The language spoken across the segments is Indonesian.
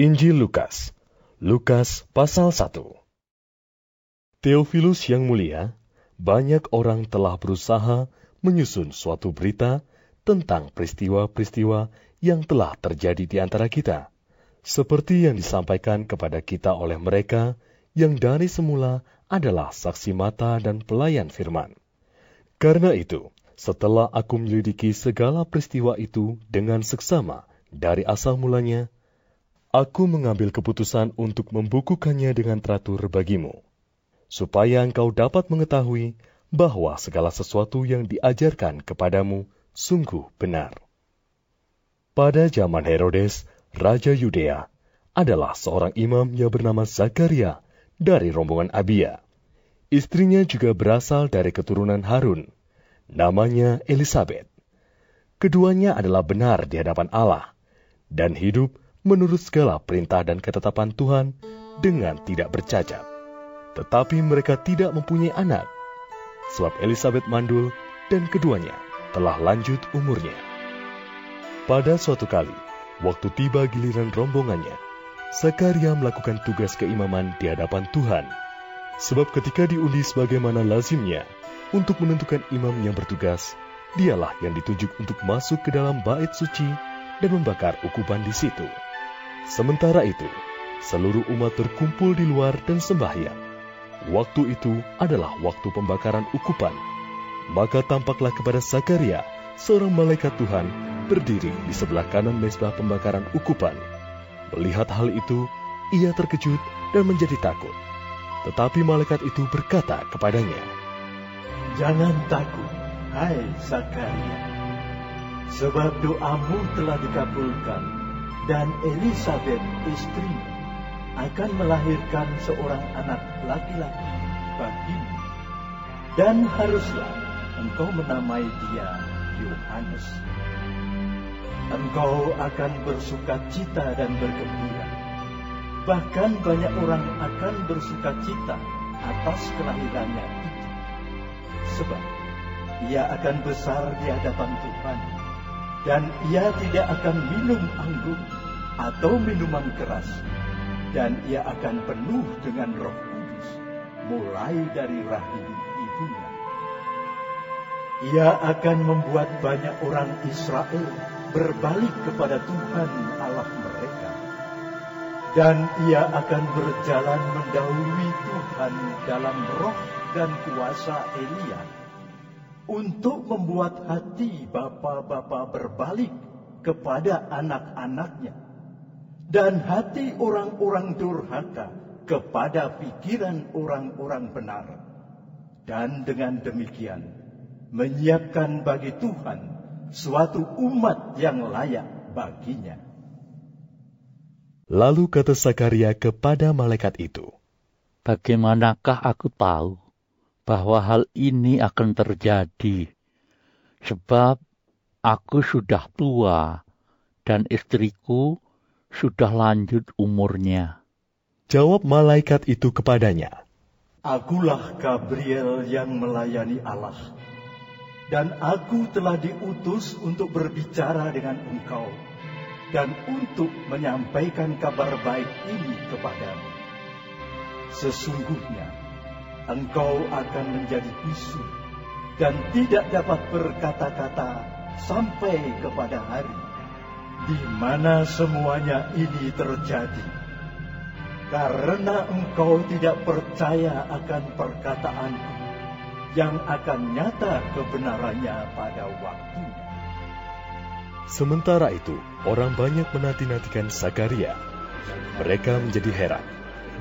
Injil Lukas. Lukas pasal 1 Theophilus yang mulia, banyak orang telah berusaha menyusun suatu berita tentang peristiwa-peristiwa yang telah terjadi di antara kita, seperti yang disampaikan kepada kita oleh mereka yang dari semula adalah saksi mata dan pelayan firman. Karena itu, setelah aku menyelidiki segala peristiwa itu dengan seksama dari asal mulanya, Aku mengambil keputusan untuk membukukannya dengan teratur bagimu, supaya engkau dapat mengetahui bahwa segala sesuatu yang diajarkan kepadamu sungguh benar. Pada zaman Herodes, Raja Yudea, adalah seorang imam yang bernama Zakaria dari rombongan Abia. Istrinya juga berasal dari keturunan Harun, namanya Elizabeth. Keduanya adalah benar di hadapan Allah dan hidup menurut segala perintah dan ketetapan Tuhan dengan tidak bercacat. Tetapi mereka tidak mempunyai anak, sebab Elizabeth mandul dan keduanya telah lanjut umurnya. Pada suatu kali, waktu tiba giliran rombongannya, Zakaria melakukan tugas keimaman di hadapan Tuhan. Sebab ketika diundi sebagaimana lazimnya untuk menentukan imam yang bertugas, dialah yang ditunjuk untuk masuk ke dalam bait suci dan membakar ukupan di situ. Sementara itu, seluruh umat berkumpul di luar dan sembahyang. Waktu itu adalah waktu pembakaran ukupan. Maka tampaklah kepada Zakaria, seorang malaikat Tuhan, berdiri di sebelah kanan mesbah pembakaran ukupan. Melihat hal itu, ia terkejut dan menjadi takut. Tetapi malaikat itu berkata kepadanya, Jangan takut, hai Zakaria, sebab doamu telah dikabulkan dan Elizabeth istri akan melahirkan seorang anak laki-laki bagimu. Dan haruslah engkau menamai dia Yohanes. Engkau akan bersuka cita dan bergembira. Bahkan banyak orang akan bersuka cita atas kelahirannya itu. Sebab ia akan besar di hadapan Tuhan dan ia tidak akan minum anggur atau minuman keras, dan ia akan penuh dengan roh kudus, mulai dari rahim ibunya. Ia akan membuat banyak orang Israel berbalik kepada Tuhan Allah mereka. Dan ia akan berjalan mendahului Tuhan dalam roh dan kuasa Elia untuk membuat hati bapa-bapa berbalik kepada anak-anaknya dan hati orang-orang durhaka kepada pikiran orang-orang benar dan dengan demikian menyiapkan bagi Tuhan suatu umat yang layak baginya. Lalu kata Sakaria kepada malaikat itu, Bagaimanakah aku tahu bahwa hal ini akan terjadi, sebab aku sudah tua dan istriku sudah lanjut umurnya. Jawab malaikat itu kepadanya, Akulah Gabriel yang melayani Allah, dan aku telah diutus untuk berbicara dengan engkau dan untuk menyampaikan kabar baik ini kepadamu. Sesungguhnya, engkau akan menjadi bisu dan tidak dapat berkata-kata sampai kepada hari di mana semuanya ini terjadi. Karena engkau tidak percaya akan perkataanku yang akan nyata kebenarannya pada waktunya. Sementara itu, orang banyak menanti-nantikan Sakaria. Mereka menjadi heran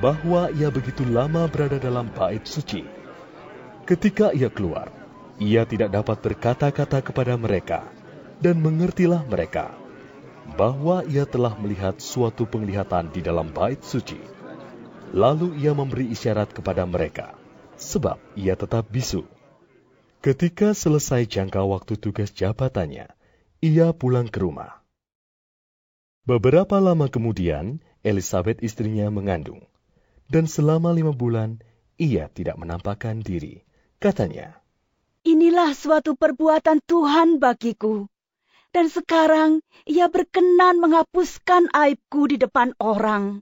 bahwa ia begitu lama berada dalam bait suci. Ketika ia keluar, ia tidak dapat berkata-kata kepada mereka, dan mengertilah mereka bahwa ia telah melihat suatu penglihatan di dalam bait suci. Lalu ia memberi isyarat kepada mereka, sebab ia tetap bisu. Ketika selesai jangka waktu tugas jabatannya, ia pulang ke rumah. Beberapa lama kemudian, Elizabeth istrinya mengandung, dan selama lima bulan ia tidak menampakkan diri. Katanya, Inilah suatu perbuatan Tuhan bagiku. Dan sekarang ia berkenan menghapuskan aibku di depan orang.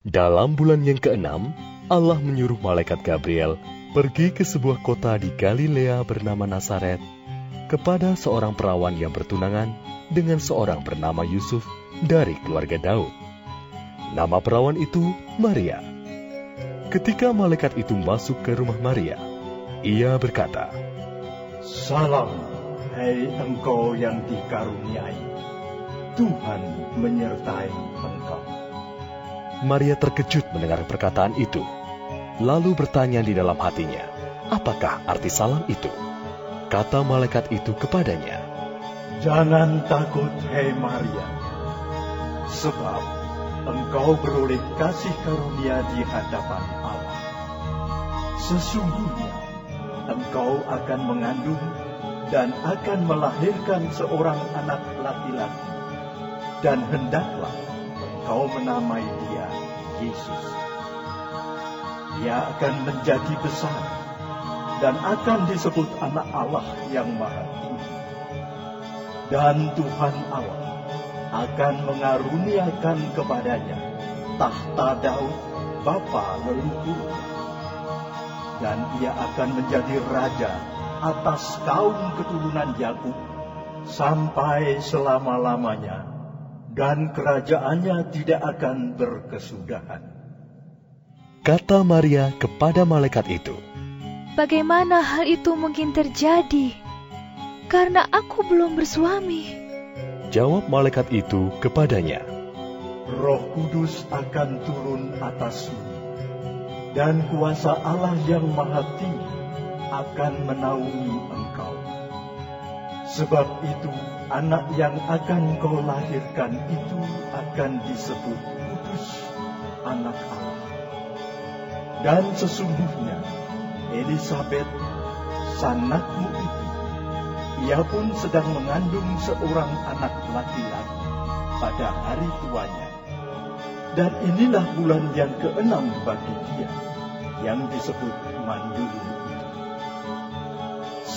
Dalam bulan yang keenam, Allah menyuruh malaikat Gabriel pergi ke sebuah kota di Galilea bernama Nazaret kepada seorang perawan yang bertunangan dengan seorang bernama Yusuf dari keluarga Daud. Nama perawan itu Maria. Ketika malaikat itu masuk ke rumah Maria, ia berkata, Salam, hai engkau yang dikaruniai. Tuhan menyertai engkau. Maria terkejut mendengar perkataan itu, lalu bertanya di dalam hatinya, apakah arti salam itu? Kata malaikat itu kepadanya, Jangan takut, hai Maria, sebab engkau beroleh kasih karunia di hadapan Allah. Sesungguhnya engkau akan mengandung dan akan melahirkan seorang anak laki-laki, dan hendaklah engkau menamai dia Yesus. Ia akan menjadi besar dan akan disebut anak Allah yang maha tinggi. Dan Tuhan Allah akan mengaruniakan kepadanya tahta Daud, bapa leluhurnya. Dan ia akan menjadi raja atas kaum keturunan Yakub sampai selama-lamanya dan kerajaannya tidak akan berkesudahan. Kata Maria kepada malaikat itu, Bagaimana hal itu mungkin terjadi? Karena aku belum bersuami. Jawab malaikat itu kepadanya, Roh Kudus akan turun atasmu, dan kuasa Allah yang maha tinggi akan menaungi engkau. Sebab itu, anak yang akan kau lahirkan itu akan disebut kudus anak Allah. Dan sesungguhnya, Elisabeth, sanakmu itu, ia pun sedang mengandung seorang anak laki-laki pada hari tuanya. Dan inilah bulan yang keenam bagi dia, yang disebut mandul itu.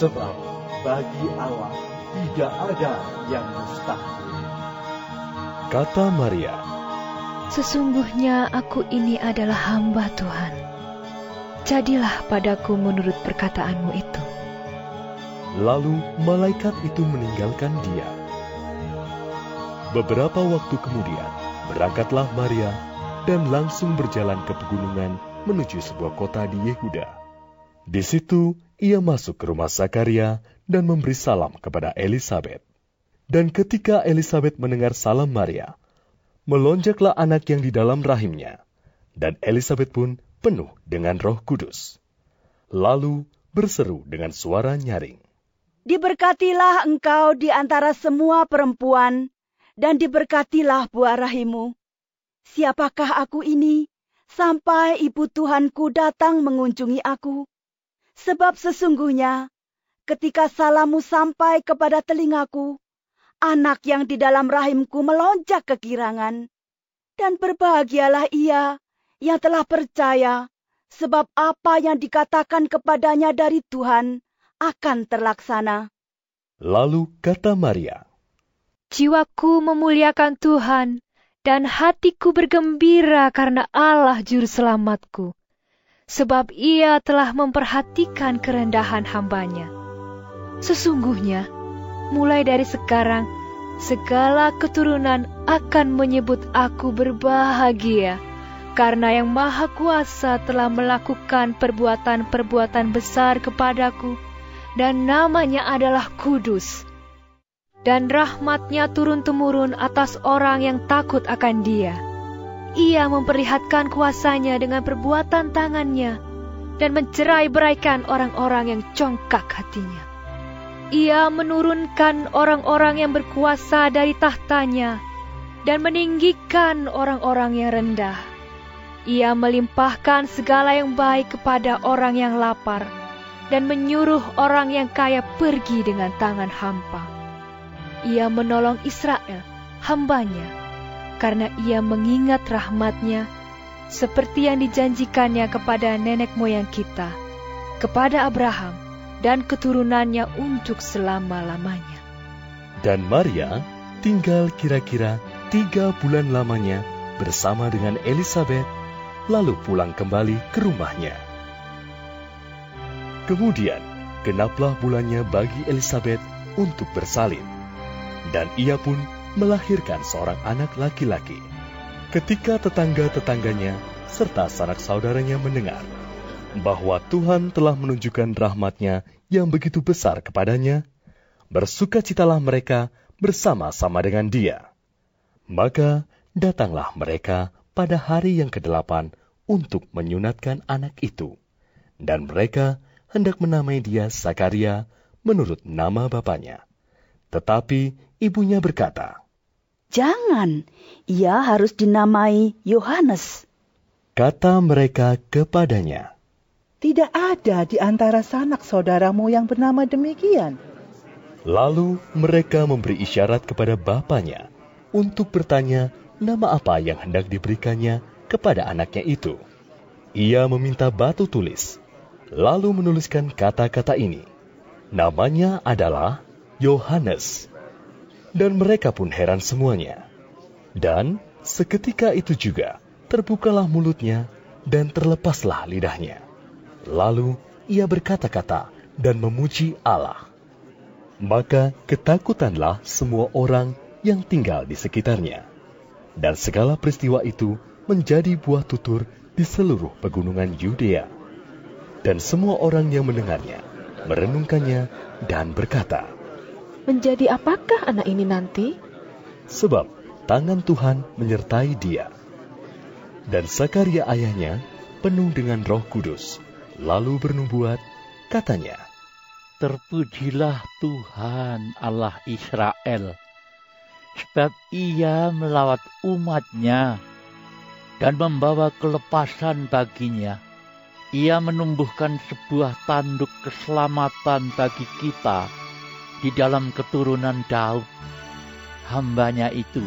Sebab bagi Allah tidak ada yang mustahil. kata Maria, Sesungguhnya aku ini adalah hamba Tuhan. Jadilah padaku menurut perkataanmu itu. lalu malaikat itu meninggalkan dia. Beberapa waktu kemudian, berangkatlah Maria dan langsung berjalan ke pegunungan menuju sebuah kota di Yehuda. Di situ, ia masuk ke rumah Zakaria dan memberi salam kepada Elizabeth. Dan ketika Elizabeth mendengar salam Maria, melonjaklah anak yang di dalam rahimnya, dan Elizabeth pun penuh dengan roh kudus. Lalu berseru dengan suara nyaring. Diberkatilah engkau di antara semua perempuan, dan diberkatilah buah rahimu. Siapakah aku ini, sampai ibu Tuhanku datang mengunjungi aku? Sebab sesungguhnya, ketika salammu sampai kepada telingaku, anak yang di dalam rahimku melonjak kegirangan. Dan berbahagialah ia yang telah percaya, sebab apa yang dikatakan kepadanya dari Tuhan akan terlaksana. Lalu kata Maria, Jiwaku memuliakan Tuhan, dan hatiku bergembira karena Allah Juru Selamatku. Sebab ia telah memperhatikan kerendahan hambanya. Sesungguhnya, mulai dari sekarang, segala keturunan akan menyebut aku berbahagia, karena yang Maha Kuasa telah melakukan perbuatan-perbuatan besar kepadaku, dan namanya adalah Kudus dan rahmatnya turun-temurun atas orang yang takut akan dia. Ia memperlihatkan kuasanya dengan perbuatan tangannya dan mencerai beraikan orang-orang yang congkak hatinya. Ia menurunkan orang-orang yang berkuasa dari tahtanya dan meninggikan orang-orang yang rendah. Ia melimpahkan segala yang baik kepada orang yang lapar dan menyuruh orang yang kaya pergi dengan tangan hampa. Ia menolong Israel, hambanya, karena ia mengingat rahmatnya seperti yang dijanjikannya kepada nenek moyang kita, kepada Abraham, dan keturunannya untuk selama-lamanya. Dan Maria tinggal kira-kira tiga bulan lamanya bersama dengan Elizabeth, lalu pulang kembali ke rumahnya. Kemudian, genaplah bulannya bagi Elizabeth untuk bersalin, dan ia pun melahirkan seorang anak laki-laki. Ketika tetangga-tetangganya serta sanak saudaranya mendengar bahwa Tuhan telah menunjukkan rahmatnya yang begitu besar kepadanya, bersukacitalah mereka bersama-sama dengan dia. Maka datanglah mereka pada hari yang kedelapan untuk menyunatkan anak itu. Dan mereka hendak menamai dia Zakaria menurut nama bapaknya. Tetapi ibunya berkata, Jangan, ia harus dinamai Yohanes. Kata mereka kepadanya, tidak ada di antara sanak saudaramu yang bernama demikian. Lalu mereka memberi isyarat kepada bapaknya untuk bertanya nama apa yang hendak diberikannya kepada anaknya itu. Ia meminta batu tulis, lalu menuliskan kata-kata ini. Namanya adalah Yohanes. Dan mereka pun heran semuanya. Dan seketika itu juga terbukalah mulutnya dan terlepaslah lidahnya. Lalu ia berkata-kata dan memuji Allah. Maka ketakutanlah semua orang yang tinggal di sekitarnya. Dan segala peristiwa itu menjadi buah tutur di seluruh pegunungan Yudea. Dan semua orang yang mendengarnya merenungkannya dan berkata, Menjadi apakah anak ini nanti? Sebab tangan Tuhan menyertai dia. Dan Sakaria ayahnya penuh dengan roh kudus lalu bernubuat, katanya, Terpujilah Tuhan Allah Israel, sebab ia melawat umatnya dan membawa kelepasan baginya. Ia menumbuhkan sebuah tanduk keselamatan bagi kita di dalam keturunan Daud, hambanya itu,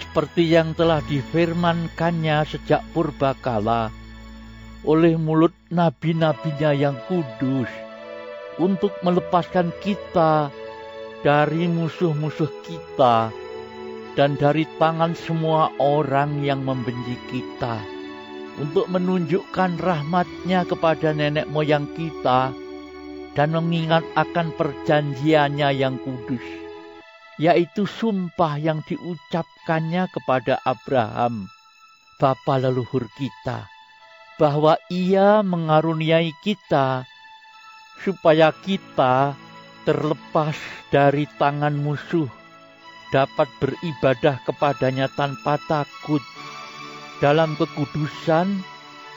seperti yang telah difirmankannya sejak purbakala oleh mulut nabi-nabinya yang kudus untuk melepaskan kita dari musuh-musuh kita dan dari tangan semua orang yang membenci kita untuk menunjukkan rahmatnya kepada nenek moyang kita dan mengingat akan perjanjiannya yang kudus, yaitu sumpah yang diucapkannya kepada Abraham, bapa leluhur kita bahwa Ia mengaruniai kita supaya kita terlepas dari tangan musuh dapat beribadah kepadanya tanpa takut dalam kekudusan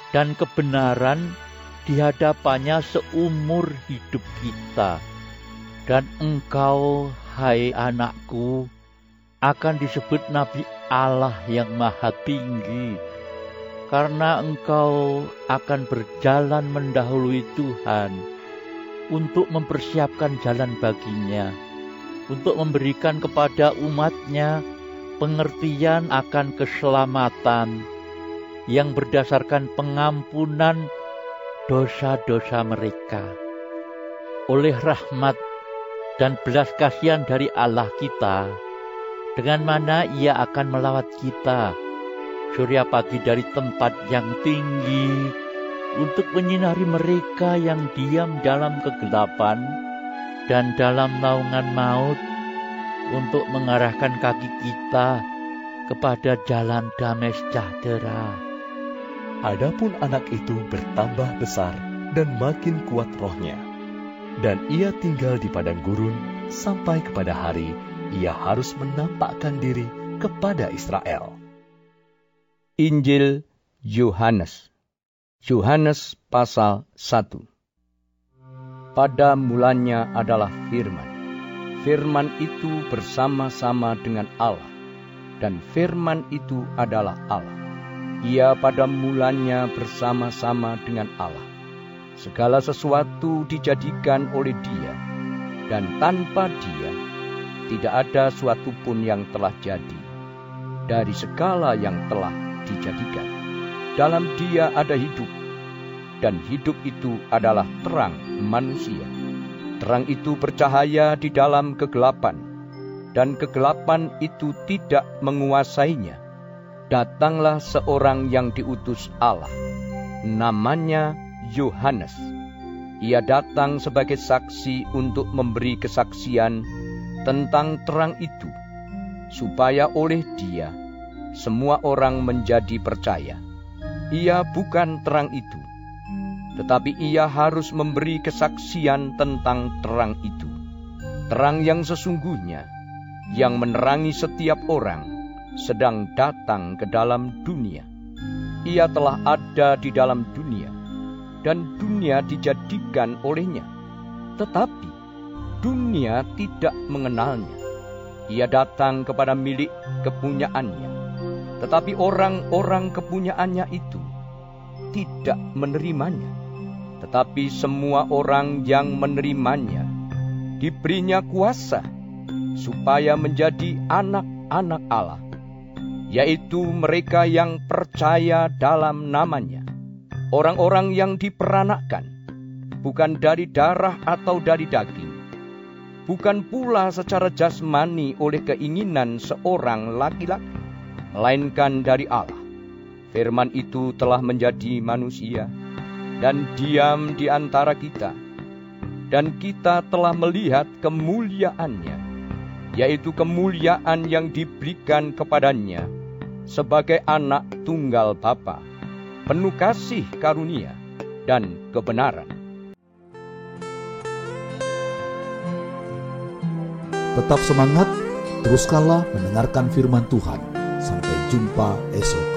dan kebenaran di hadapannya seumur hidup kita. Dan engkau, hai anakku, akan disebut Nabi Allah yang Maha Tinggi karena engkau akan berjalan mendahului Tuhan untuk mempersiapkan jalan baginya, untuk memberikan kepada umatnya pengertian akan keselamatan yang berdasarkan pengampunan dosa-dosa mereka. Oleh rahmat dan belas kasihan dari Allah kita, dengan mana ia akan melawat kita surya pagi dari tempat yang tinggi untuk menyinari mereka yang diam dalam kegelapan dan dalam naungan maut untuk mengarahkan kaki kita kepada jalan damai sejahtera. Adapun anak itu bertambah besar dan makin kuat rohnya. Dan ia tinggal di padang gurun sampai kepada hari ia harus menampakkan diri kepada Israel. Injil Yohanes. Yohanes pasal 1. Pada mulanya adalah firman. Firman itu bersama-sama dengan Allah, dan firman itu adalah Allah. Ia pada mulanya bersama-sama dengan Allah. Segala sesuatu dijadikan oleh Dia, dan tanpa Dia tidak ada suatu pun yang telah jadi dari segala yang telah dijadikan. Dalam Dia ada hidup, dan hidup itu adalah terang manusia. Terang itu bercahaya di dalam kegelapan, dan kegelapan itu tidak menguasainya datanglah seorang yang diutus Allah. Namanya Yohanes. Ia datang sebagai saksi untuk memberi kesaksian tentang terang itu, supaya oleh dia semua orang menjadi percaya. Ia bukan terang itu, tetapi ia harus memberi kesaksian tentang terang itu. Terang yang sesungguhnya, yang menerangi setiap orang, sedang datang ke dalam dunia. Ia telah ada di dalam dunia, dan dunia dijadikan olehnya. Tetapi dunia tidak mengenalnya. Ia datang kepada milik kepunyaannya, tetapi orang-orang kepunyaannya itu tidak menerimanya. Tetapi semua orang yang menerimanya diberinya kuasa supaya menjadi anak-anak Allah yaitu mereka yang percaya dalam namanya. Orang-orang yang diperanakkan, bukan dari darah atau dari daging, bukan pula secara jasmani oleh keinginan seorang laki-laki, melainkan dari Allah. Firman itu telah menjadi manusia dan diam di antara kita, dan kita telah melihat kemuliaannya, yaitu kemuliaan yang diberikan kepadanya sebagai anak tunggal Bapa, penuh kasih karunia dan kebenaran. Tetap semangat, teruskanlah mendengarkan firman Tuhan. Sampai jumpa esok.